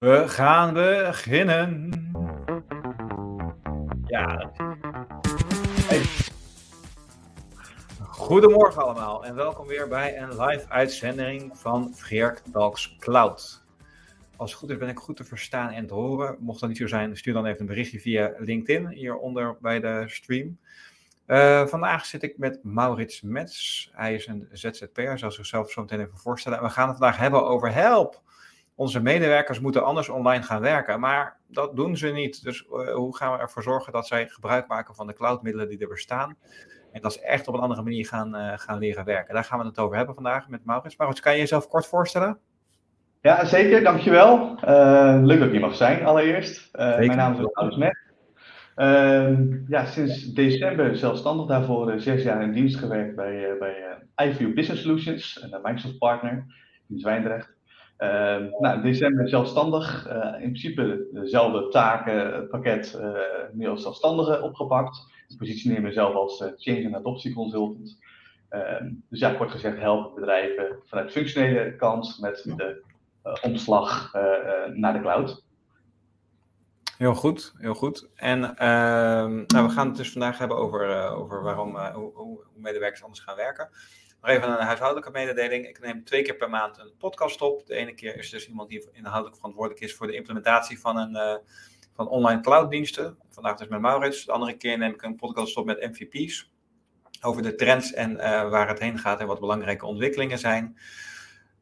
We gaan beginnen. Ja. Goedemorgen allemaal en welkom weer bij een live uitzending van Geerk Talks Cloud. Als het goed is ben ik goed te verstaan en te horen. Mocht dat niet zo zijn, stuur dan even een berichtje via LinkedIn hieronder bij de stream. Uh, vandaag zit ik met Maurits Mets. Hij is een ZZP'er, zal zichzelf zo meteen even voorstellen. En we gaan het vandaag hebben over help. Onze medewerkers moeten anders online gaan werken, maar dat doen ze niet. Dus uh, hoe gaan we ervoor zorgen dat zij gebruik maken van de cloudmiddelen die er bestaan? En dat ze echt op een andere manier gaan, uh, gaan leren werken. Daar gaan we het over hebben vandaag met Maurits. Maurits, kan je jezelf kort voorstellen? Ja, zeker. Dankjewel. leuk dat ik hier mag zijn, allereerst. mijn naam is Maurits Mets. Uh, ja, sinds december zelfstandig daarvoor uh, zes jaar in dienst gewerkt bij, uh, bij iView Business Solutions, een Microsoft partner in Zwijndrecht. Ehm, nou, december zelfstandig, in principe dezelfde taken, pakket, nu als zelfstandige opgepakt. Ik positioneer mezelf als change en adoptie consultant. Ehm, dus ja, kort gezegd helpen bedrijven vanuit functionele kant met de omslag naar de cloud. Heel goed, heel goed. En uh, nou, we gaan het dus vandaag hebben over, uh, over waarom, uh, hoe, hoe, medewerkers anders gaan werken. Nog even een huishoudelijke mededeling. Ik neem twee keer per maand een podcast op. De ene keer is dus iemand die inhoudelijk verantwoordelijk is voor de implementatie van, een, uh, van online clouddiensten. Vandaag dus met Maurits. De andere keer neem ik een podcast op met MVP's. Over de trends en waar het heen gaat en wat belangrijke ontwikkelingen zijn.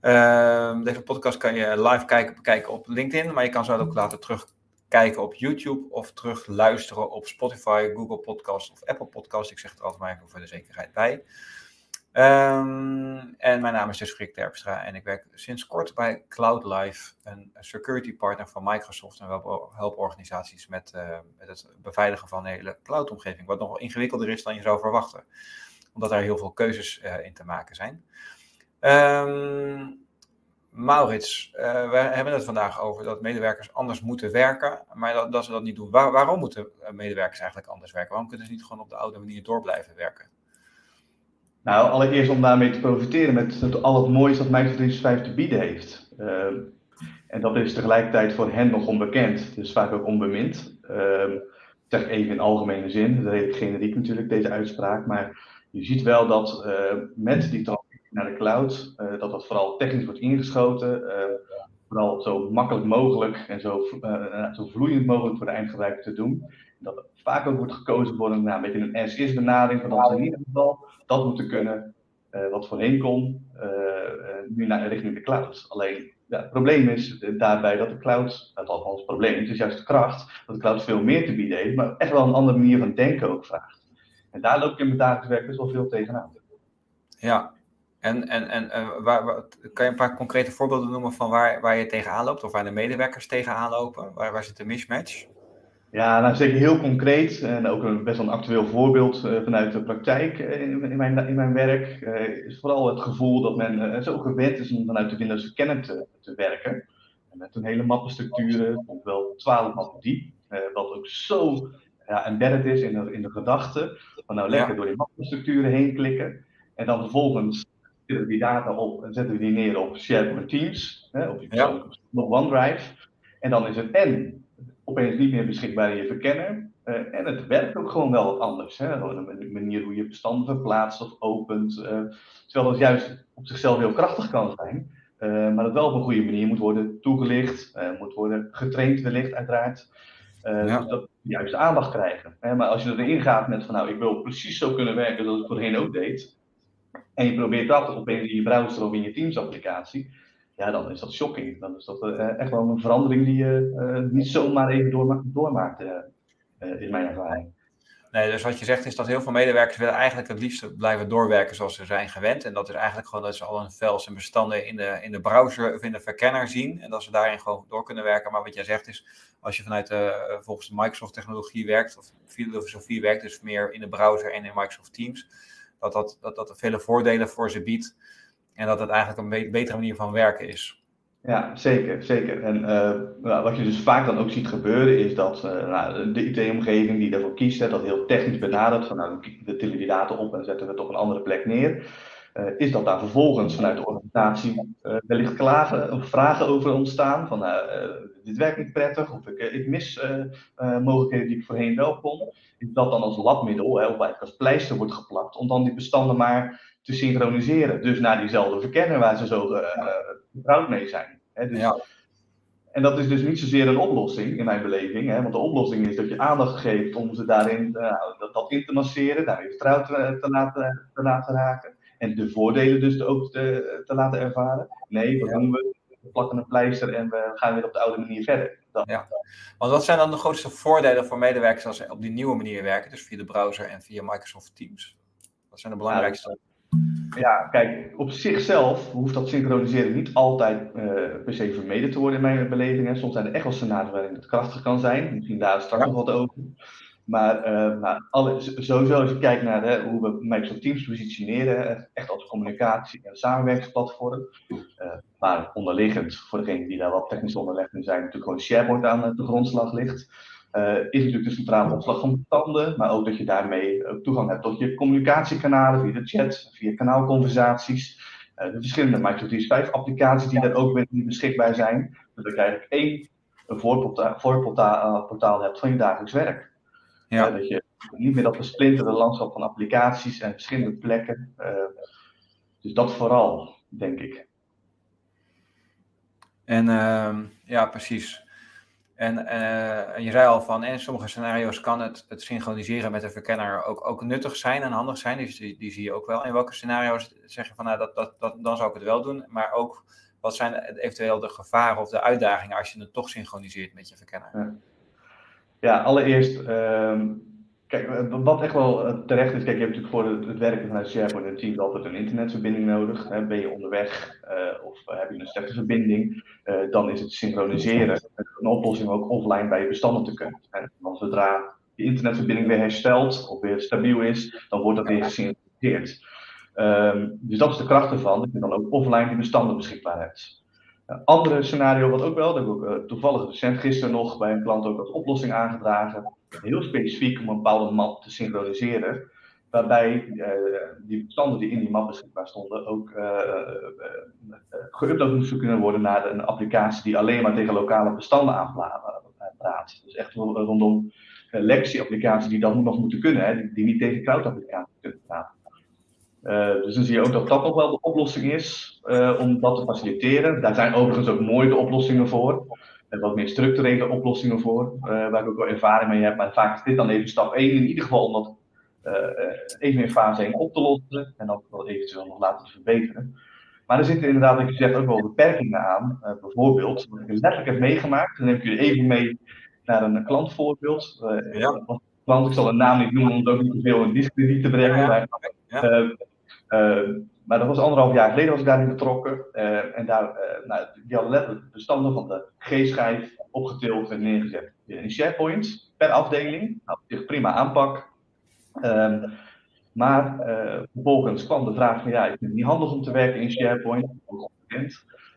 Uh, deze podcast kan je live kijken, bekijken op LinkedIn, maar je kan zo ook later terug kijken op YouTube of terug luisteren op Spotify, Google Podcast of Apple Podcast. Ik zeg het altijd maar even voor de zekerheid bij. Um, en mijn naam is dus Frik Terpstra en ik werk sinds kort bij CloudLife, een security partner van Microsoft. En we helpen organisaties met, uh, met het beveiligen van de hele cloudomgeving, wat nog ingewikkelder is dan je zou verwachten. Omdat er heel veel keuzes uh, in te maken zijn. Um, Maurits, uh, we hebben het vandaag over dat medewerkers anders moeten werken, maar dat, dat ze dat niet doen. Waar, waarom moeten medewerkers eigenlijk anders werken? Waarom kunnen ze niet gewoon op de oude manier door blijven werken? Nou, allereerst om daarmee te profiteren met, al het moois dat Microsoft 365 te bieden heeft. Uh, en dat is tegelijkertijd voor hen nog onbekend, dus vaak ook onbemind. Ik zeg even in algemene zin, dat generiek natuurlijk, deze uitspraak, maar je ziet wel dat uh, met die naar de cloud, uh, dat dat vooral technisch wordt ingeschoten, uh, vooral zo makkelijk mogelijk en zo, uh, zo vloeiend mogelijk voor de eindgebruiker te doen. Dat vaak ook wordt gekozen voor een, nou, beetje een as-is benadering, van dat in ieder geval dat moeten kunnen, wat voorheen kon, nu naar richting de cloud. Alleen ja, het probleem is daarbij dat de cloud, het althans het probleem, het is juist de kracht, dat de cloud veel meer te bieden heeft, maar echt wel een andere manier van denken ook vraagt. En daar loop ik in mijn dagelijks werk best wel veel tegenaan. Ja, en, en, en uh, waar, waar, kan je een paar concrete voorbeelden noemen van waar, waar je tegenaan loopt of waar de medewerkers tegenaan lopen? Waar, waar zit de mismatch? Ja, nou zeker heel concreet en ook een best wel een actueel voorbeeld uh, vanuit de praktijk uh, in, in, mijn, in mijn werk. is vooral het gevoel dat men zo gewend is om vanuit de Windows verkennen te, te werken. En met een hele mappenstructuren, of wel twaalf mappen diep, wat ook zo ja, embedded is in de, in de gedachte. Van nou lekker ja. door die mappenstructuren heen klikken. En dan vervolgens we die data op en zetten we die neer op SharePoint Teams, hè, op je ja. OneDrive. En dan is het en opeens niet meer beschikbaar in je verkenner. Uh, en het werkt ook gewoon wel wat anders. Hè? De manier hoe je bestanden verplaatst of opent. Uh, terwijl dat juist op zichzelf heel krachtig kan zijn. Uh, maar dat wel op een goede manier moet worden toegelicht. moet worden getraind wellicht uiteraard. Ja. Dus dat juist aandacht krijgen. Hè? Maar als je erin gaat met van nou ik wil precies zo kunnen werken zoals ik voorheen ook deed en je probeert dat opeens in je browser of in je Teams applicatie, ja, dan is dat shocking. Dan is dat uh, echt wel een verandering die je uh, niet zomaar even doorma doormaakt, uh, is mijn ervaring. Nee, dus wat je zegt is dat heel veel medewerkers willen eigenlijk het liefst blijven doorwerken zoals ze zijn gewend. En dat is eigenlijk gewoon dat ze al hun files en bestanden in de, in de browser of in de verkenner zien. En dat ze daarin gewoon door kunnen werken. Maar wat jij zegt is, als je vanuit volgens de Microsoft technologie werkt, of filosofie werkt, dus meer in de browser en in Microsoft Teams, dat dat, dat, dat vele voordelen voor ze biedt. En dat het eigenlijk een betere manier van werken is. Ja, zeker, zeker. En uh, wat je dus vaak dan ook ziet gebeuren is dat uh, nou, de IT-omgeving die daarvoor kiest, dat heel technisch benadert, van nou, we tillen die data op en zetten we het op een andere plek neer, uh, is dat daar vervolgens vanuit de organisatie wellicht klagen of vragen over ontstaan, van dit werkt niet prettig, of ik, ik mis mogelijkheden die ik voorheen wel kon, is dat dan als labmiddel, hè, of eigenlijk als pleister wordt geplakt, om dan die bestanden maar te synchroniseren. Dus naar diezelfde verkenner waar ze zo vertrouwd mee zijn. Hè. Dus, ja. En dat is dus niet zozeer een oplossing in mijn beleving. Hè? Want de oplossing is dat je aandacht geeft om ze daarin uh, dat, dat, in te masseren, daarin vertrouwd te, te, laten, te laten raken. En de voordelen dus ook te, te laten ervaren. Nee, wat doen we? We plakken een pleister en we gaan weer op de oude manier verder. Ja. Want wat zijn dan de grootste voordelen voor medewerkers als ze op die nieuwe manier werken, dus via de browser en via Microsoft Teams? Wat zijn de belangrijkste? Ja, kijk, op zichzelf hoeft dat synchroniseren niet altijd uh, per se vermeden te worden in mijn beleving. Hè. Soms zijn er echt wel scenario's waarin het krachtig kan zijn. Misschien daar straks nog wat over. Maar, uh, maar alle, sowieso als je kijkt naar hè, hoe we Microsoft Teams positioneren, echt als communicatie- en samenwerkingsplatform. Uh, maar onderliggend, voor degenen die daar wat technisch onderlegd in zijn, natuurlijk gewoon SharePoint aan de grondslag ligt. Uh, is natuurlijk de centrale opslag van bestanden, maar ook dat je daarmee toegang hebt tot je communicatiekanalen via de chat, via kanaalconversaties. Uh, de verschillende Microsoft 365 applicaties die daar ook weer beschikbaar zijn. Zodat je eigenlijk één voorportaal, voorportaal hebt van je dagelijks werk. Ja. dat je niet meer dat versplinterde landschap van applicaties en verschillende plekken. Dus dat vooral, denk ik. En uh, ja, precies. En uh, je zei al van, in sommige scenario's kan het, het synchroniseren met de verkenner ook, ook nuttig zijn en handig zijn. Dus die, zie je ook wel. In welke scenario's zeg je van, nou, dat, dat, dat, dan zou ik het wel doen. Maar ook, wat zijn eventueel de gevaren of de uitdagingen als je het toch synchroniseert met je verkenner? Ja. Allereerst, uh, kijk, wat echt wel eh, terecht is, kijk, je hebt natuurlijk voor het, werken vanuit SharePoint en Teams altijd een internetverbinding nodig. Hè. Ben je onderweg uh, of heb je een slechte verbinding, dan is het synchroniseren een oplossing ook offline bij je bestanden te kunnen. Hè. Want zodra je internetverbinding weer herstelt of weer stabiel is, dan wordt dat weer gesynchroniseerd. Um, dus dat is de kracht ervan, dat je dan ook offline die bestanden beschikbaar hebt. Een andere scenario, wat ook wel, dat heb ik ook toevallig recent gisteren nog bij een klant ook als oplossing aangedragen. Heel specifiek om een bepaalde map te synchroniseren. Waarbij uh, die bestanden die in die map beschikbaar stonden ook uh, geüpload moesten kunnen worden naar een applicatie die alleen maar tegen lokale bestanden aanpraat. Dus echt rondom legacy-applicaties die dat nog moeten kunnen, hè, die, niet tegen cloud-applicaties kunnen praten. Dus dan zie je ook dat dat nog wel de oplossing is om dat te faciliteren. Daar zijn overigens ook mooie oplossingen voor. Wat meer structurele oplossingen voor, uh, waar ik ook wel ervaring mee heb. Maar vaak is dit dan even stap 1 in ieder geval om dat even in fase 1 op te lossen. En dan wel eventueel nog laten verbeteren. Maar er zitten inderdaad, ik zeg ook wel beperkingen aan. bijvoorbeeld, wat ik letterlijk heb meegemaakt. Dan neem ik jullie even mee naar een klantvoorbeeld. ja. Klant, ik zal een naam niet noemen om het ook niet te veel in discrediet te brengen. Ja. Uh, maar dat was anderhalf jaar geleden was ik daarin betrokken. Uh, en daar, uh, nou, die hadden letterlijk de bestanden van de G-schijf opgetild en neergezet in SharePoint per afdeling. Nou, zich prima aanpak. Um, maar vervolgens kwam de vraag van ja, ik vind het niet handig om te werken in SharePoint.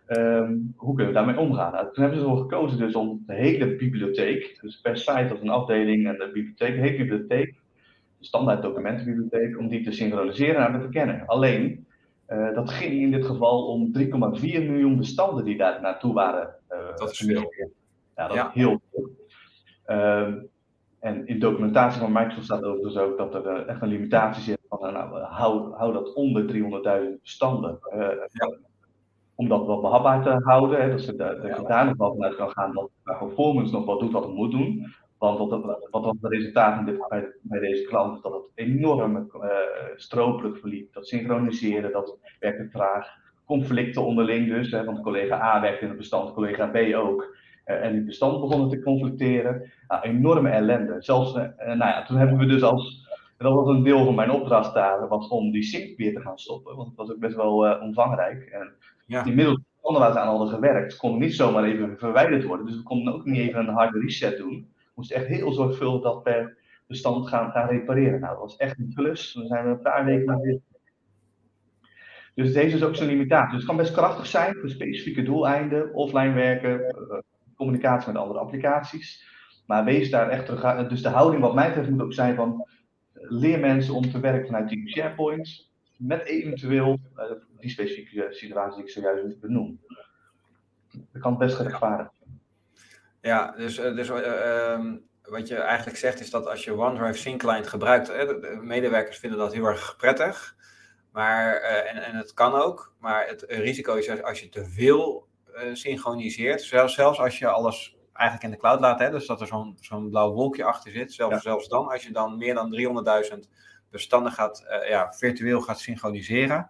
Um, hoe kunnen we daarmee omgaan? Nou, toen hebben ze ervoor gekozen dus om de hele bibliotheek, dus per site als een afdeling en de bibliotheek, de hele bibliotheek, standaard documentenbibliotheek, om die te synchroniseren naar de verkenner. Alleen, uh, dat ging in dit geval om 3,4 miljoen bestanden die daar naartoe waren. Uh, dat is veel. Ja, dat ja. is heel veel. Uh, en in documentatie van Microsoft staat overigens ook dat er uh, echt een limitatie zit van nou, hou, hou dat onder 300.000 bestanden. Ja. Om dat wel behapbaar te houden, hè, dat, ze daar nog wel vanuit kan gaan dat performance nog wat doet wat het moet doen. Want wat, wat was het resultaat dit, bij, bij, deze klant? Dat het enorm uh, stropelijk verliep. Dat synchroniseren, dat werkte traag. Conflicten onderling dus, hè, want collega A werkte in het bestand, collega B ook. Uh, en die bestand begonnen te conflicteren. Nou, enorme ellende. Zelfs, uh, nou ja, toen hebben we dus als, dat was een deel van mijn opdracht daar, was om die sync weer te gaan stoppen. Want het was ook best wel omvangrijk. En ja. inmiddels ze aan hadden gewerkt, konden niet zomaar even verwijderd worden. Dus we konden ook niet even een harde reset doen moest echt heel zorgvuldig dat per bestand gaan, gaan repareren. Nou, dat was echt een klus. Dan zijn we een paar weken naar. Dus heeft dus ook zijn limitatie. Dus het kan best krachtig zijn voor specifieke doeleinden, offline werken, eh, communicatie met andere applicaties. Maar wees daar echt. Dus de houding, wat mij betreft, moet ook zijn van leer mensen om te werken vanuit Team SharePoint. Met eventueel uh, die specifieke situatie die ik zojuist benoem. Dat kan best gerechtvaardigd. Ja, dus, dus ehm, wat je eigenlijk zegt is dat als je OneDrive Sync Client gebruikt, de medewerkers vinden dat heel erg prettig. Maar, en, en het kan ook, maar het risico is als je te veel synchroniseert, zelfs, zelfs als je alles eigenlijk in de cloud laat, hè, dus dat er zo'n zo'n blauw wolkje achter zit, zelfs, zelfs dan, als je dan meer dan 300.000 bestanden gaat, ja, virtueel gaat synchroniseren,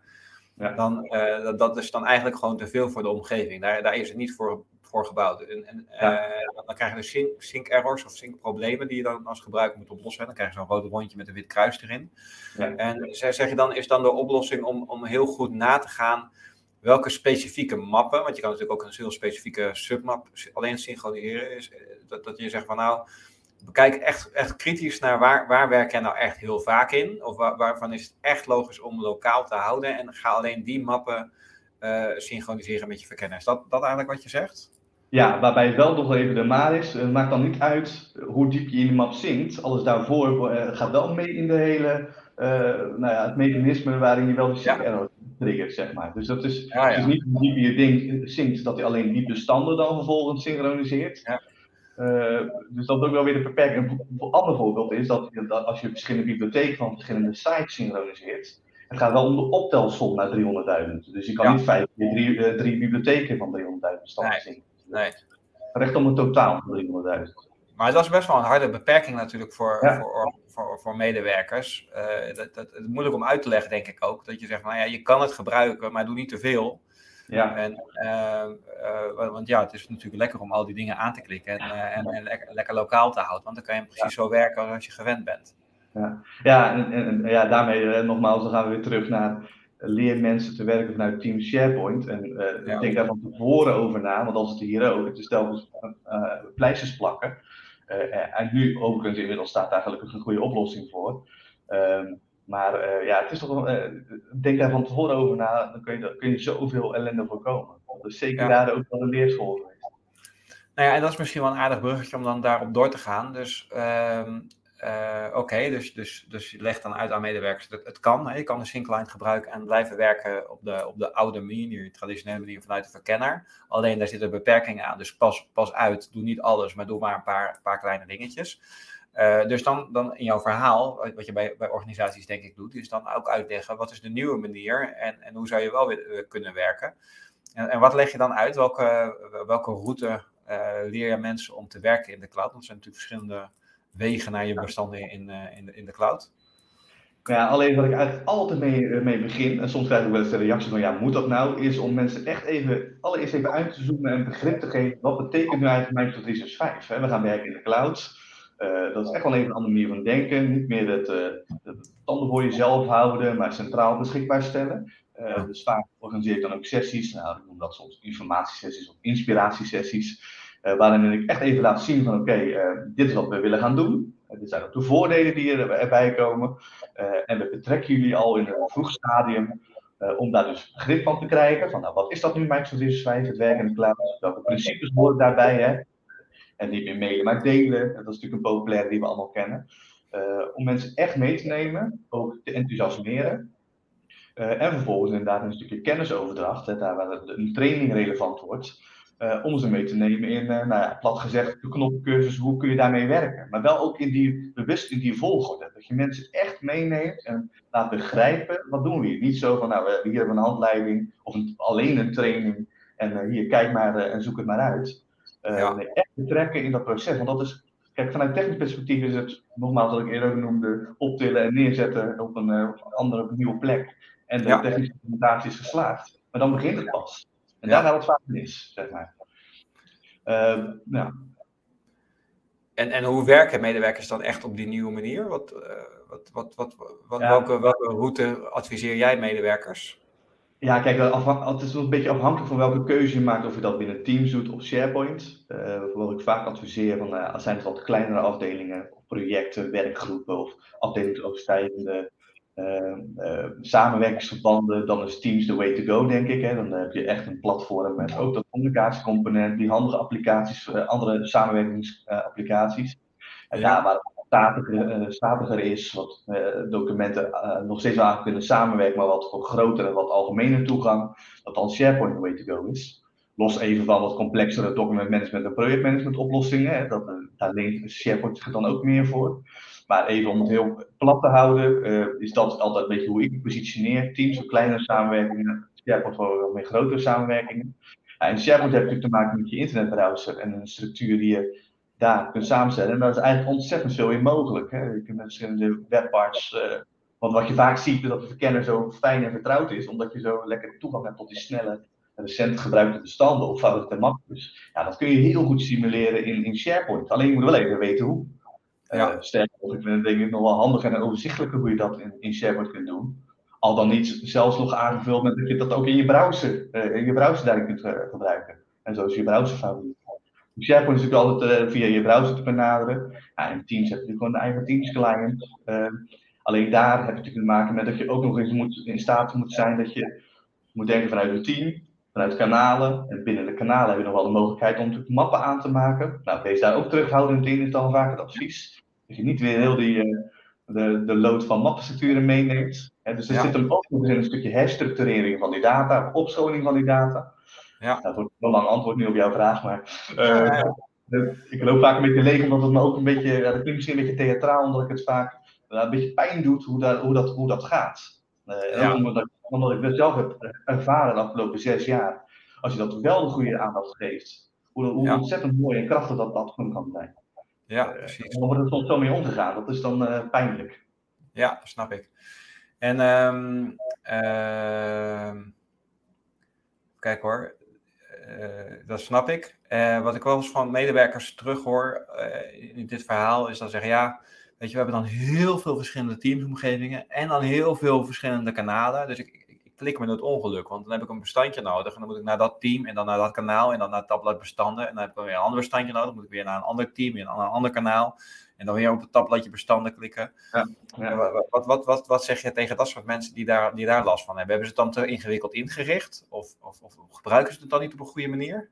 ja. dan dat, dat is dan eigenlijk gewoon te veel voor de omgeving. Daar, daar is het niet voor, voor gebouwd. En, en uh, dan krijg je dus sync, sync, errors of sync problemen die je dan als gebruiker moet oplossen. Dan krijg je zo'n rood rondje met een wit kruis erin. Ja. En zeg je dan, is dan de oplossing om, om heel goed na te gaan welke specifieke mappen, want je kan natuurlijk ook een heel specifieke submap alleen synchroniseren, is, eh, dat, dat je zegt van nou, bekijk echt, echt kritisch naar waar, waar werk jij nou echt heel vaak in? Of waar, waarvan is het echt logisch om lokaal te houden? En ga alleen die mappen uh, synchroniseren met je verkenner. Is dat, dat eigenlijk wat je zegt? Ja, waarbij het wel nog even de maar is. Het maakt dan niet uit hoe diep je in die map zinkt. Alles daarvoor uh, gaat wel mee in de hele, uh, nou ja, het mechanisme waarin je wel de sync ja. triggert, zeg maar. Dus dat is, ja, ja. is niet hoe diep je ding zinkt, dat hij alleen die bestanden dan vervolgens synchroniseert. Ja. Uh, dus dat is ook wel weer de beperking. Een ander voorbeeld is dat, dat als je verschillende bibliotheken van verschillende sites synchroniseert, het gaat wel om de optelsom naar 300.000. Dus je kan niet vijf keer drie, uh, drie bibliotheken van 300.000 bestanden nee. zien. Nee. Recht om een totaal van 300.000. Maar dat is best wel een harde beperking natuurlijk voor, ja. voor, voor, voor, medewerkers. Uh, dat, dat, het is moeilijk om uit te leggen, denk ik ook. Dat je zegt, nou ja, je kan het gebruiken, maar doe niet te veel. Ja. En, uh, want ja, het is natuurlijk lekker om al die dingen aan te klikken en, en, en lekker, lekker, lokaal te houden, want dan kan je precies ja. zo werken als je gewend bent. Ja, ja en, en ja, daarmee nogmaals, dan gaan we weer terug naar leer mensen te werken vanuit Team SharePoint. En ja. denk daar van tevoren over na, want als het hier ook, het is telkens pleisters plakken. en nu overigens inmiddels staat daar gelukkig een goede oplossing voor. Um, maar uh, ja, het is toch uh, denk daar van tevoren over na, dan kun je, kun je zoveel ellende voorkomen. Dus zeker ja. daar ook wel een leerschool geweest. Nou ja, en dat is misschien wel een aardig bruggetje om dan daarop door te gaan. Dus uh, oké, dus, dus, dus je legt dan uit aan medewerkers dat het kan. Hè? Je kan de Syncline gebruiken en blijven werken op de, op de oude manier, traditionele manier vanuit de verkenner. Alleen daar zitten beperkingen aan, dus pas, pas uit. Doe niet alles, maar doe maar een paar, paar kleine dingetjes. Uh, dus dan, dan in jouw verhaal, wat je bij, bij organisaties denk ik doet, is dan ook uitleggen wat is de nieuwe manier en, en hoe zou je wel weer kunnen werken. En, en wat leg je dan uit? Welke, welke route leer je mensen om te werken in de cloud? Want er zijn natuurlijk verschillende wegen naar je bestanden in, uh, in, de, in de cloud. Ja, alleen wat ik eigenlijk altijd mee, mee begin, en soms krijg ik wel eens de reactie van ja, moet dat nou, is om mensen echt even, allereerst even uit te zoomen en begrip te geven, wat betekent nu eigenlijk Microsoft 365? Hè? We gaan werken in de cloud. Uh, dat is echt wel even een andere manier van denken. Niet meer het, uh, het tanden voor jezelf houden, maar centraal beschikbaar stellen. Uh, dus vaak organiseer ik dan ook sessies, nou, ik noem dat soms informatiesessies of inspiratiesessies, waarin ik echt even laat zien van oké, okay, dit is wat we willen gaan doen. dit zijn ook de voordelen die er, erbij komen. en we betrekken jullie al in een vroeg stadium om daar dus grip van te krijgen. Van nou, wat is dat nu Microsoft 365, het werken in de cloud? Welke principes horen daarbij? Hè? En niet meer mailen, maar delen. Dat is natuurlijk een populaire die we allemaal kennen. Om mensen echt mee te nemen, ook te enthousiasmeren. En vervolgens inderdaad een stukje kennisoverdracht, hè, daar waar een training relevant wordt. Uh, om ze mee te nemen in, nou ja, plat gezegd, de knoppencursus, hoe kun je daarmee werken. Maar wel ook in die, bewust in die volgorde. Dat je mensen echt meeneemt en laat begrijpen, wat doen we hier? Niet zo van, nou, hier hebben we een handleiding of een, alleen een training. En hier, kijk maar en zoek het maar uit. Ja. echt betrekken in dat proces. Want dat is, kijk, vanuit technisch perspectief is het, nogmaals wat ik eerder noemde, optillen en neerzetten op een, op een andere, op een nieuwe plek. En de ja. technische implementatie is geslaagd. Maar dan begint het pas. En ja. daar gaat het vaak mis, zeg maar. Uh, ja. En, en hoe werken medewerkers dan echt op die nieuwe manier? Wat, wat, wat, wat, wat welke, welke route adviseer jij medewerkers? Ja, kijk, het is een beetje afhankelijk van welke keuze je maakt, of je dat binnen Teams doet of SharePoint. Uh, wat ik vaak adviseer, van, uh, zijn het wat kleinere afdelingen, projecten, werkgroepen of afdelingsoverstijgende samenwerkingsverbanden, dan is Teams the way to go, denk ik. Hè. Dan heb je echt een platform met ook dat communicatiecomponent, die handige applicaties, andere samenwerkingsapplicaties. En ja, waar statiger, uh, statiger is, wat documenten nog steeds aan kunnen samenwerken, maar wat voor grotere en wat algemene toegang, dat dan SharePoint the way to go is. Los even van wat complexere document management en projectmanagement oplossingen. Hè, dat, daar leent SharePoint zich dan ook meer voor. Maar even om het heel plat te houden, is dat altijd een beetje hoe ik positioneer. Teams of kleine samenwerkingen, SharePoint voor wel meer grotere samenwerkingen. Ja, en SharePoint heeft natuurlijk te maken met je internetbrowser en een structuur die je daar kunt samenstellen. En daar is eigenlijk ontzettend veel in mogelijk. Hè. Je kunt met verschillende webparts. Uh, want wat je vaak ziet, is dat de verkenner zo fijn en vertrouwd is, omdat je zo lekker toegang hebt tot die snelle, recent gebruikte bestanden of favoriete mapjes. Ja, dat kun je heel goed simuleren in, in SharePoint. Alleen je moet wel even weten hoe. Ja. Uh, sterker ik vind het denk ik nog wel handig en overzichtelijker hoe je dat in, in SharePoint kunt doen. Al dan niet zelfs nog aangevuld met dat je dat ook in je browser, uh, in je browser daar kunt gebruiken. En zo is je browser favoriet. SharePoint is natuurlijk altijd via je browser te benaderen. Ja, in Teams heb je natuurlijk gewoon een eigen Teams client. Uh, alleen daar heb je natuurlijk te maken met dat je ook nog eens moet, in staat moet zijn dat je moet denken vanuit een team, vanuit kanalen. En binnen de kanalen heb je nog wel de mogelijkheid om natuurlijk mappen aan te maken. Nou, wees daar ook terughoudend in, is dan vaak het advies. Dat je niet weer heel die, uh, de, de load van mappenstructuren meeneemt. dus er zit hem ook in een stukje herstructurering van die data, opscholing van die data. Ja. Dat wordt een lang antwoord nu op jouw vraag, maar uh, ik loop vaak een beetje leeg omdat het me ook een beetje, ja, dat klinkt misschien een beetje theatraal, omdat ik het vaak een beetje pijn doet hoe dat, hoe dat, hoe dat gaat. Uh, omdat, omdat, ik dat zelf heb ervaren de afgelopen zes jaar. Als je dat wel de goede aandacht geeft, hoe, hoe ontzettend mooi en krachtig dat dat kan zijn. Ja, precies. En dan wordt er soms zo mee omgegaan, dat is dan pijnlijk. Ja, snap ik. En um, kijk hoor, uh, dat snap ik. Uh, wat ik wel eens van medewerkers terughoor uh, in dit verhaal is dan zeggen, ja, weet je, we hebben dan heel veel verschillende teamsomgevingen en dan heel veel verschillende kanalen. Dus ik, ik, ik klik me het ongeluk, want dan heb ik een bestandje nodig en dan moet ik naar dat team en dan naar dat kanaal en dan naar tablet bestanden en dan heb ik weer een ander bestandje nodig, dan moet ik weer naar een ander team en naar een ander kanaal. En dan weer op het tabbladje bestanden klikken. Ja, ja. Wat, wat, wat, wat, zeg je tegen dat soort mensen die daar, die daar last van hebben? Hebben ze het dan te ingewikkeld ingericht? Of, of, of gebruiken ze het dan niet op een goede manier?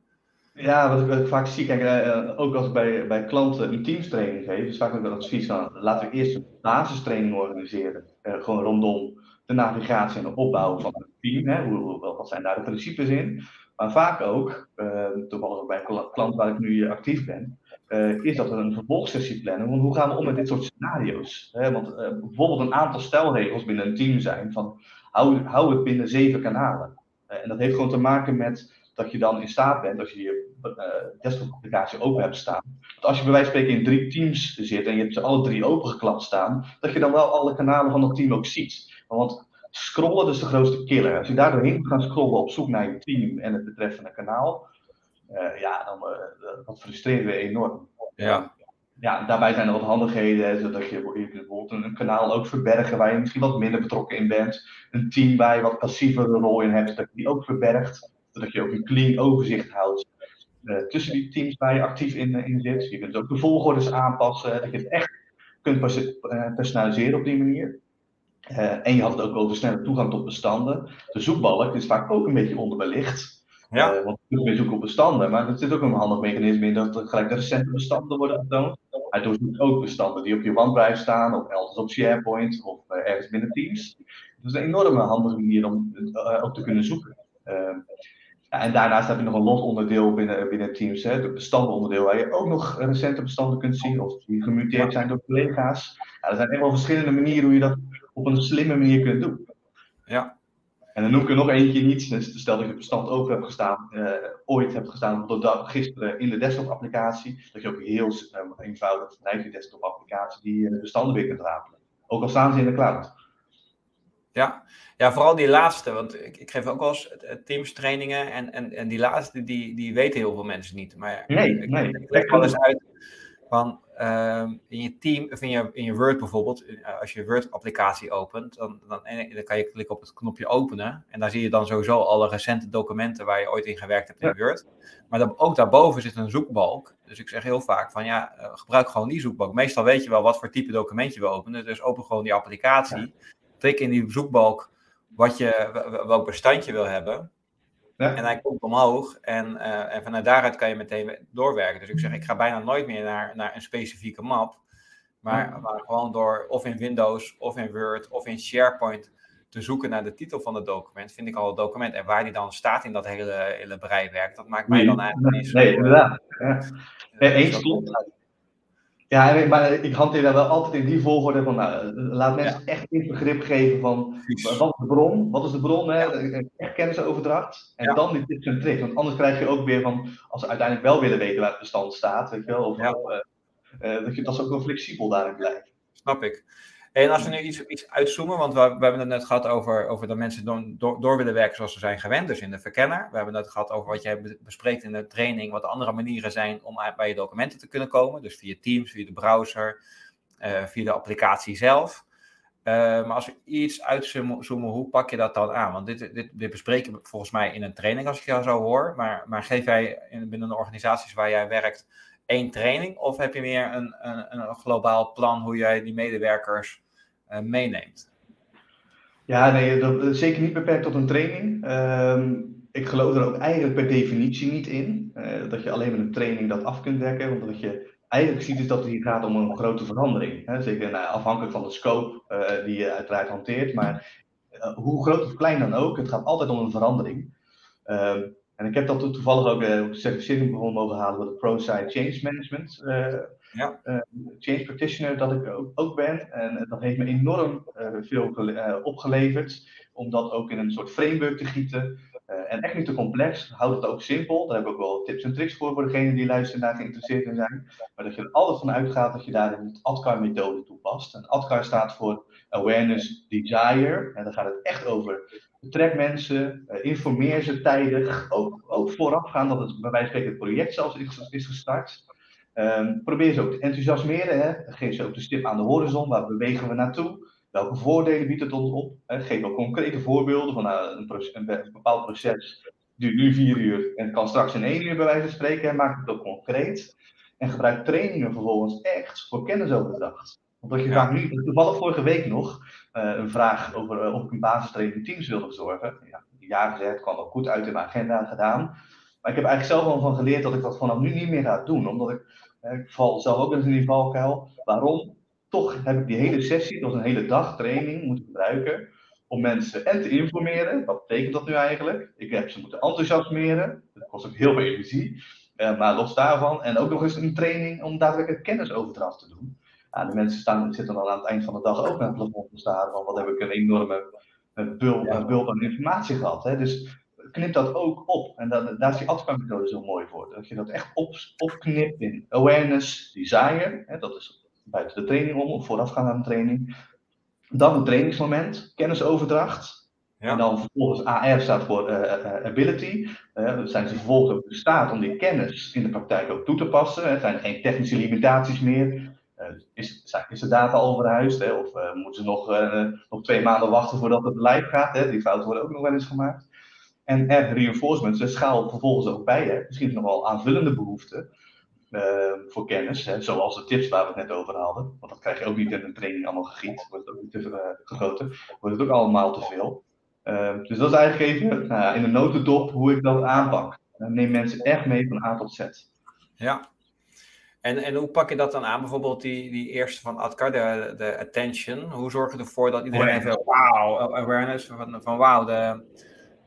Ja, wat ik, wat ik vaak zie, kijk, uh, ook als ik bij, bij klanten een teamstraining geef, is vaak ook het advies van laten we eerst een basistraining organiseren. Uh, gewoon rondom de navigatie en de opbouw van het team. Hè? Hoe, wat zijn daar de principes in? Maar vaak ook, uh, toevallig bij een klant waar ik nu actief ben, uh, is dat we een vervolgsessie plannen. Want hoe gaan we om met dit soort scenario's? Hè? Want bijvoorbeeld een aantal stelregels binnen een team zijn van hou, hou het binnen zeven kanalen. En dat heeft gewoon te maken met dat je dan in staat bent, als je je desktop applicatie open hebt staan, dat als je bij wijze van spreken in drie teams zit en je hebt ze alle drie opengeklapt staan, dat je dan wel alle kanalen van dat team ook ziet. Want scrollen is de grootste killer. Als je daar doorheen gaat scrollen op zoek naar je team en het betreffende kanaal, uh, ja, dan uh, dat frustreert weer enorm. Ja. Ja, daarbij zijn er wat handigheden, zodat je, je bijvoorbeeld een, een, kanaal ook verbergen waar je misschien wat minder betrokken in bent. Een team waar je wat passievere rol in hebt, dat je die ook verbergt. Zodat je ook een clean overzicht houdt uh, tussen die teams waar je actief in, in zit. Je kunt ook de volgordes aanpassen, dat je het echt kunt personaliseren op die manier. En je had het ook over snelle toegang tot bestanden. De zoekbalk is vaak ook een beetje onderbelicht. Ja. Uh, want we zoeken op bestanden, maar er zit ook een handig mechanisme in dat gelijk de recente bestanden worden getoond. Hij doorzoekt ook bestanden die op je OneDrive staan, of elders op SharePoint, of uh, ergens binnen Teams. Dat is een enorme handige manier om ook te kunnen zoeken. Ja, en daarnaast heb je nog een los onderdeel binnen, binnen Teams, hè, het bestandenonderdeel, waar je ook nog recente bestanden kunt zien, of die gemuteerd zijn door collega's. Ja, er zijn wel verschillende manieren hoe je dat op een slimme manier kunt doen. Ja, en dan noem ik er nog eentje niet. Dus stel dat je het bestand open hebt gestaan, uh, ooit hebt gestaan, tot gisteren in de desktop-applicatie. Dat je ook heel uh, eenvoudig vanuit die desktop-applicatie die uh, bestanden weer kunt rapelen. Ook al staan ze in de cloud. Ja, ja vooral die laatste. Want ik, ik geef ook wel eens Teams trainingen. En, en, en die laatste, die, die weten heel veel mensen niet. Maar nee, ik, nee. ik leg wel eens uit van uh, in je team, of in je, in je Word bijvoorbeeld, eh, als je Word-applicatie opent, dan, dan, dan, kan je klikken op het knopje openen. En daar zie je dan sowieso alle recente documenten waar je ooit in gewerkt hebt in Word. Maar dan, ook daarboven zit een zoekbalk. Dus ik zeg heel vaak van ja, uh, gebruik gewoon die zoekbalk. Meestal weet je wel wat voor type document je wil openen. Dus open gewoon die applicatie. Ja. Tik in die zoekbalk wat je, welk bestand je wil hebben. Ja. En hij komt omhoog en, uh, en vanuit daaruit kan je meteen doorwerken. Dus ik zeg, ik ga bijna nooit meer naar, naar een specifieke map. Maar, ja. maar gewoon door of in Windows, of in Word, of in SharePoint te zoeken naar de titel van het document, vind ik al het document. En waar die dan staat in dat hele, hele breiwerk, dat maakt mij dan eigenlijk niet zo... Nee, inderdaad. Ja. Eens klopt. Ja, maar ik hanteer daar wel altijd in die volgorde van, nou, laat mensen echt echt begrip geven van, wat is de bron? Wat is de bron? Hè? Echt kennisoverdracht. En dan die tips en tricks. Want anders krijg je ook weer van, als ze uiteindelijk wel willen weten waar het bestand staat, weet je wel, of, uh, uh, dat, je, dat ze ook wel flexibel daarin blijven. Snap ik. En als we nu iets, iets uitzoomen, want we, we hebben het net gehad over, over dat mensen door, willen werken zoals ze zijn gewend, dus in de verkenner. We hebben het gehad over wat jij bespreekt in de training, wat andere manieren zijn om bij je documenten te kunnen komen. Dus via Teams, via de browser, uh, via de applicatie zelf. Uh, maar als we iets uitzoomen, hoe pak je dat dan aan? Want dit, dit, dit bespreken we volgens mij in een training als ik jou zo hoor. Maar, maar geef jij in, binnen de organisaties waar jij werkt één training? Of heb je meer een, een, een globaal plan hoe jij die medewerkers uh, meeneemt? Ja, nee, dat, zeker niet beperkt tot een training. Uh, ik geloof er ook eigenlijk per definitie niet in. Uh, dat je alleen met een training dat af kunt dekken. Want wat je eigenlijk ziet is dat het hier gaat om een grote verandering. Hè? Zeker nou, afhankelijk van de scope die je uiteraard hanteert. Maar hoe groot of klein dan ook, het gaat altijd om een verandering. Ehm, en ik heb dat toevallig ook uh, op de certificering mogen halen voor de ProSite Change Management. Uh, ja. uh, change Practitioner dat ik ook, ook ben. En dat heeft me enorm veel opgeleverd. Om dat ook in een soort framework te gieten. en echt niet te complex. Houd het ook simpel. Daar heb ik ook wel tips en tricks voor, voor degenen die luisteren en daar geïnteresseerd in zijn. Maar dat je er altijd van uitgaat dat je daarin het ADKAR-methode toepast. En ADKAR staat voor Awareness Desire. En dan gaat het echt over Betrek mensen, uh, informeer ze tijdig, ook, ook voorafgaan dat het bij wijze van spreken het project zelfs is, gestart. Um, probeer ze ook te enthousiasmeren. Hè. Geef ze ook de stip aan de horizon, waar bewegen we naartoe? Welke voordelen biedt het ons op? Hè. Geef ook concrete voorbeelden van nou, een, een, bepaald proces duurt nu vier uur en kan straks in één uur bij wijze van spreken. Maak het ook concreet. En gebruik trainingen vervolgens echt voor kennisoverdracht. Want je vaak nu, toevallig vorige week nog, uh, een vraag over uh, of ik een basistraining teams wilde verzorgen. Ja, ja gezegd, kwam ook goed uit in mijn agenda gedaan. Maar ik heb eigenlijk zelf al van geleerd dat ik dat vanaf nu niet meer ga doen. Omdat ik, uh, ik val zelf ook eens in die valkuil. Waarom? Toch heb ik die hele sessie, dat was een hele dag training, moeten gebruiken. Om mensen en te informeren. Wat betekent dat nu eigenlijk? Ik heb ze moeten enthousiasmeren. Dat kost ook heel veel energie. maar los daarvan. En ook nog eens een training om daadwerkelijk kennisoverdracht te doen de mensen staan, zitten dan aan het eind van de dag ook naar het plafond te staren van wat heb ik een enorme bult, ja. aan informatie gehad. Hè? Dus knip dat ook op. En dat, daar is die adva zo mooi voor. Dat je dat echt op, opknipt in awareness, desire. Hè? Dat is buiten de training om, of voorafgaan aan de training. Dan het trainingsmoment, kennisoverdracht. Ja. En dan vervolgens AR staat voor uh, ability. Uh, zijn ze vervolgens ook in staat om die kennis in de praktijk ook toe te passen. Er zijn geen technische limitaties meer. Eh, is, is de data al verhuisd? Hè? Of uh, moeten ze nog, uh, nog twee maanden wachten voordat het live gaat? Hè? Die fouten worden ook nog wel eens gemaakt. En R reinforcement, ze schaal vervolgens ook bij. Hè? Misschien nog wel aanvullende behoeften voor kennis. Hè? Zoals de tips waar we het net over hadden. Want dat krijg je ook niet in een training allemaal gegiet. Wordt het ook niet te gegoten. Wordt het ook allemaal te veel. dus dat is eigenlijk even nou, in de notendop hoe ik dat aanpak. neem mensen echt mee van A tot Z. Ja, en, en hoe pak je dat dan aan? Bijvoorbeeld die, die eerste van Adkar, de, de attention. Hoe zorg je ervoor dat iedereen even wauw, awareness van, van wauw, de,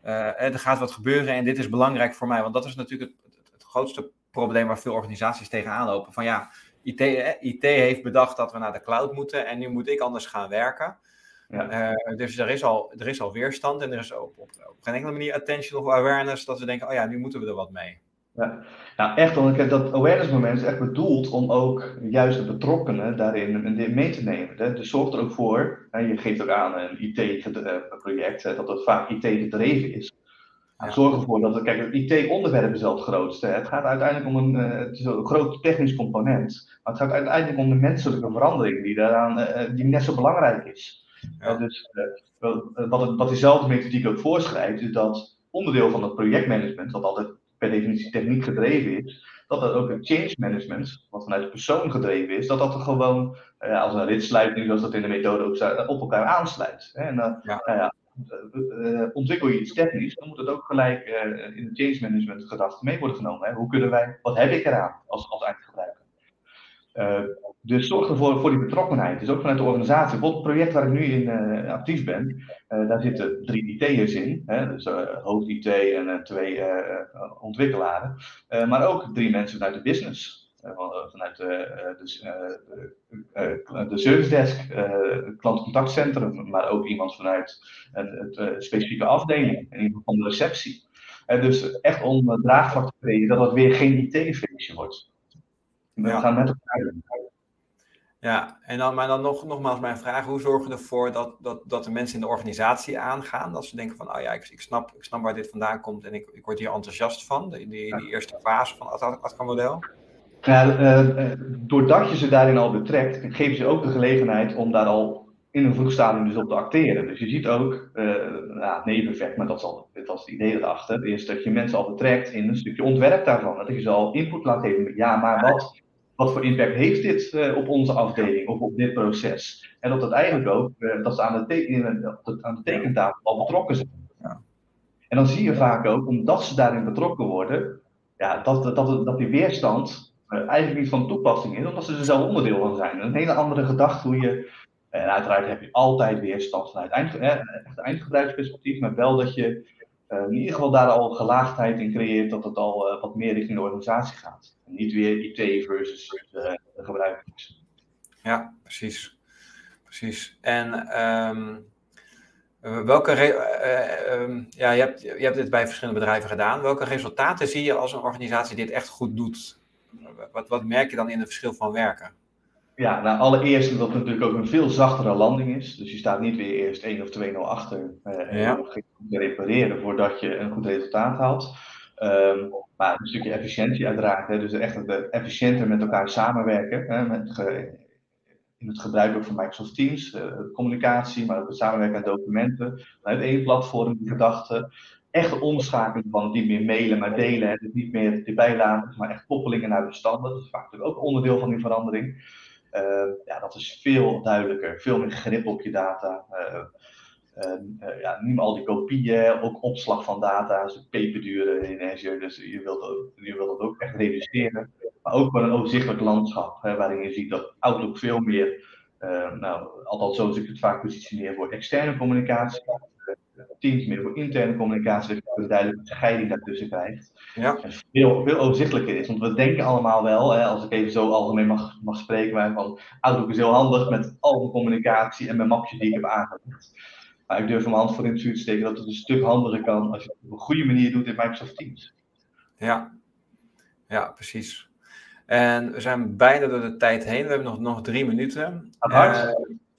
uh, er gaat wat gebeuren en dit is belangrijk voor mij. Want dat is natuurlijk het, het grootste probleem waar veel organisaties tegenaan lopen. Van ja, IT, IT heeft bedacht dat we naar de cloud moeten en nu moet ik anders gaan werken. Ja. Uh, dus er is, al, er is al weerstand en er is op, op, op geen enkele manier attention of awareness dat we denken, oh ja, nu moeten we er wat mee. Ja. Nou, echt, want dat awareness moment is echt bedoeld om ook juist de betrokkenen daarin mee te nemen. Hè. Dus zorg er ook voor, hè, je geeft ook aan een IT-project, dat het vaak IT gedreven is. Zorg ervoor dat het, kijk, het IT-onderwerp is wel het grootste. Het gaat uiteindelijk om een, uh, het is een groot technisch component, maar het gaat uiteindelijk om de menselijke verandering die, daaraan, uh, die net zo belangrijk is. Ja. dus wat, wat diezelfde methodiek ook voorschrijft, is dat onderdeel van het projectmanagement, wat altijd per definitie techniek gedreven is, dat dat ook een change management, wat vanuit de persoon gedreven is, dat dat er gewoon uh, als een ritsluiting, zoals dat in de methode ook op elkaar aansluit. Hè? En uh, ja. Nou ja, uh, ontwikkel je iets technisch, dan moet het ook gelijk in de change management gedachte mee worden genomen. Hè? Hoe kunnen wij, wat heb ik eraan als, als eindgebruiker? Dus zorg ervoor voor die betrokkenheid. Dus ook vanuit de organisatie. Bijvoorbeeld het project waar ik nu in uh, actief ben, uh, daar zitten drie IT'ers in. Hè? Dus uh, hoofd IT en twee ontwikkelaren. maar ook drie mensen vanuit de business. vanuit de, de, de service desk, het klantcontactcentrum, maar ook iemand vanuit een specifieke afdeling, in ieder van de receptie. dus echt om draagvlak te creëren dat het weer geen IT-feestje wordt. We gaan met elkaar ja, en dan, maar dan nog, nogmaals mijn vraag, hoe zorgen we ervoor dat, dat, dat de mensen in de organisatie aangaan? Dat ze denken van, oh ja, ik, ik, snap, ik snap waar dit vandaan komt en ik, ik word hier enthousiast van, die, die, die eerste fase van het Atkan-model. Ja, uh, doordat je ze daarin al betrekt, geef je ook de gelegenheid om daar al in een vroeg stadium dus op te acteren. Dus je ziet ook, uh, nou, neveneffect, maar dat is, al, dat is het idee erachter, is dat je mensen al betrekt in een stukje ontwerp daarvan. Dat je ze al input laat geven, ja, maar wat wat voor impact heeft dit uh, op onze afdeling of op dit proces? En dat het eigenlijk ook, uh, dat ze aan de, teken, aan de tekentafel al betrokken zijn. Ja. En dan zie je vaak ook, omdat ze daarin betrokken worden, ja, dat, dat, dat die weerstand uh, eigenlijk niet van toepassing is, omdat ze er zelf onderdeel van zijn. Een hele andere gedachte hoe je, en uiteraard heb je altijd weerstand vanuit eind, echt eindgebruiksperspectief, maar wel dat je in ieder geval daar al gelaagdheid in creëert, dat het al wat meer richting de organisatie gaat niet weer IT versus de, de gebruikers. Ja, precies. Precies. En um, welke uh, ja, je, hebt, je hebt dit bij verschillende bedrijven gedaan. Welke resultaten zie je als een organisatie dit echt goed doet? Wat, wat merk je dan in het verschil van werken? Ja, nou allereerst dat het natuurlijk ook een veel zachtere landing is. Dus je staat niet weer eerst 1 of 2-0 achter uh, en je moet repareren voordat je een goed resultaat haalt. Um, maar een stukje efficiëntie uiteraard. Hè, dus echt efficiënter met elkaar samenwerken. Hè, met in het gebruik ook van Microsoft Teams, uh, communicatie, maar ook het samenwerken aan documenten. Vanuit één platform, die gedachten. Echt omschakelen van niet meer mailen, maar delen. Hè, dus niet meer erbij laten, maar echt koppelingen naar bestanden. Dat is vaak natuurlijk ook onderdeel van die verandering. Uh, ja, dat is veel duidelijker, veel meer grip op je data. Uh, uh, ja, niet meer al die kopieën, ook opslag van data, is peperduur in Azure, dus je wilt, ook, je wilt dat ook echt reduceren. Maar ook wel een overzichtelijk landschap, hè, waarin je ziet dat Outlook veel meer, nou, althans zoals ik het vaak positioneer, voor externe communicatie, Teams meer voor interne communicatie, dat je een duidelijke scheiding daartussen krijgt. Ja. En veel, veel overzichtelijker is, want we denken allemaal wel, hè, als ik even zo algemeen mag, mag spreken, maar van Outlook is heel handig met al mijn communicatie en mijn mapjes die ik heb aangelegd. Maar ik durf mijn hand voor in het vuur te steken dat het een stuk handiger kan als je het op een goede manier doet in Microsoft Teams. Ja, ja precies. En we zijn bijna door de tijd heen. We hebben nog, nog drie minuten. Uh,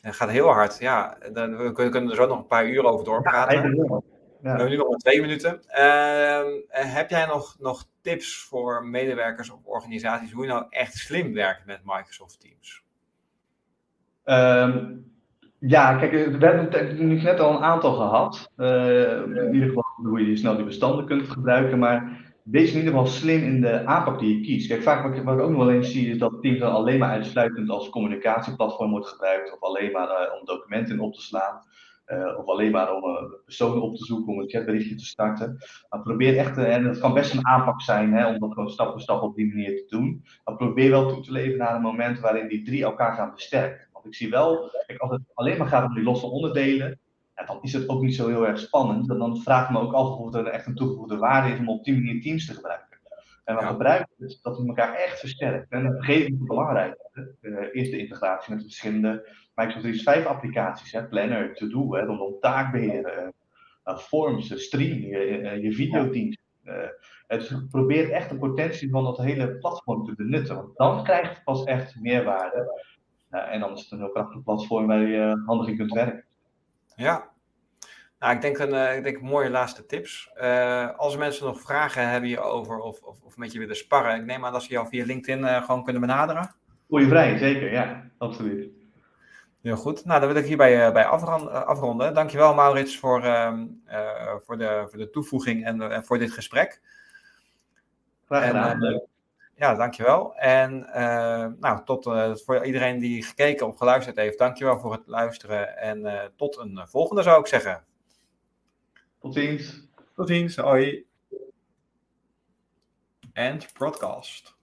het gaat heel hard, ja. Dan, we kunnen er zo nog een paar uur over doorpraten. Ja, ja. We hebben nu nog maar twee minuten. Uh, heb jij nog, nog tips voor medewerkers of organisaties hoe je nou echt slim werkt met Microsoft Teams? Um, ja, kijk, eh, we hebben nu net al een aantal gehad. Uh, in ieder geval hoe je snel die bestanden kunt gebruiken. Maar wees in ieder geval slim in de aanpak die je kiest. Kijk, vaak wat ik, ook nog wel eens zie is dat Teams dan alleen maar uitsluitend als communicatieplatform wordt gebruikt. Of alleen maar uh, om documenten op te slaan. Uh, of alleen maar om uh, personen op te zoeken, om een chatberichtje te starten. Maar probeer echt, en het kan best een aanpak zijn hè, om dat gewoon stap voor stap op die manier te doen. Maar probeer wel toe te leven naar een moment waarin die drie elkaar gaan versterken. Want ik zie wel, kijk, als het alleen maar gaat om die losse onderdelen, ja, dan is het ook niet zo heel erg spannend. En dan vraag ik me ook af of er echt een toegevoegde waarde is om op die manier teams te gebruiken. En we ja. gebruiken het, dat we elkaar echt versterkt. En dat vergeet ik belangrijk. Uh, eerst de integratie met de verschillende Microsoft 365 applicaties. Hè, Planner, To-Do, rondom taakbeheer, uh, Forms, Stream, je, je videoteams. Uh, het probeert echt de potentie van dat hele platform te benutten. Want dan krijgt het pas echt meerwaarde en dan is het een heel krachtig platform waar je handig in kunt werken. Ja, nou, ik denk een, uh, ik denk mooie laatste tips. Uh, als mensen nog vragen hebben hierover of, of, of met je willen sparren, ik neem aan dat ze jou via LinkedIn uh, gewoon kunnen benaderen. Voel je vrij, zeker, ja, absoluut. Heel goed. Nou, dan wil ik hierbij bij afronden. Dankjewel, Maurits, voor, ehm, voor, de, voor de toevoeging en, en voor dit gesprek. Graag gedaan ja, dankjewel. En uh, nou, tot uh, voor iedereen die gekeken of geluisterd heeft, dankjewel voor het luisteren. En uh, tot een volgende zou ik zeggen. Tot ziens. Tot ziens, hoi. And broadcast.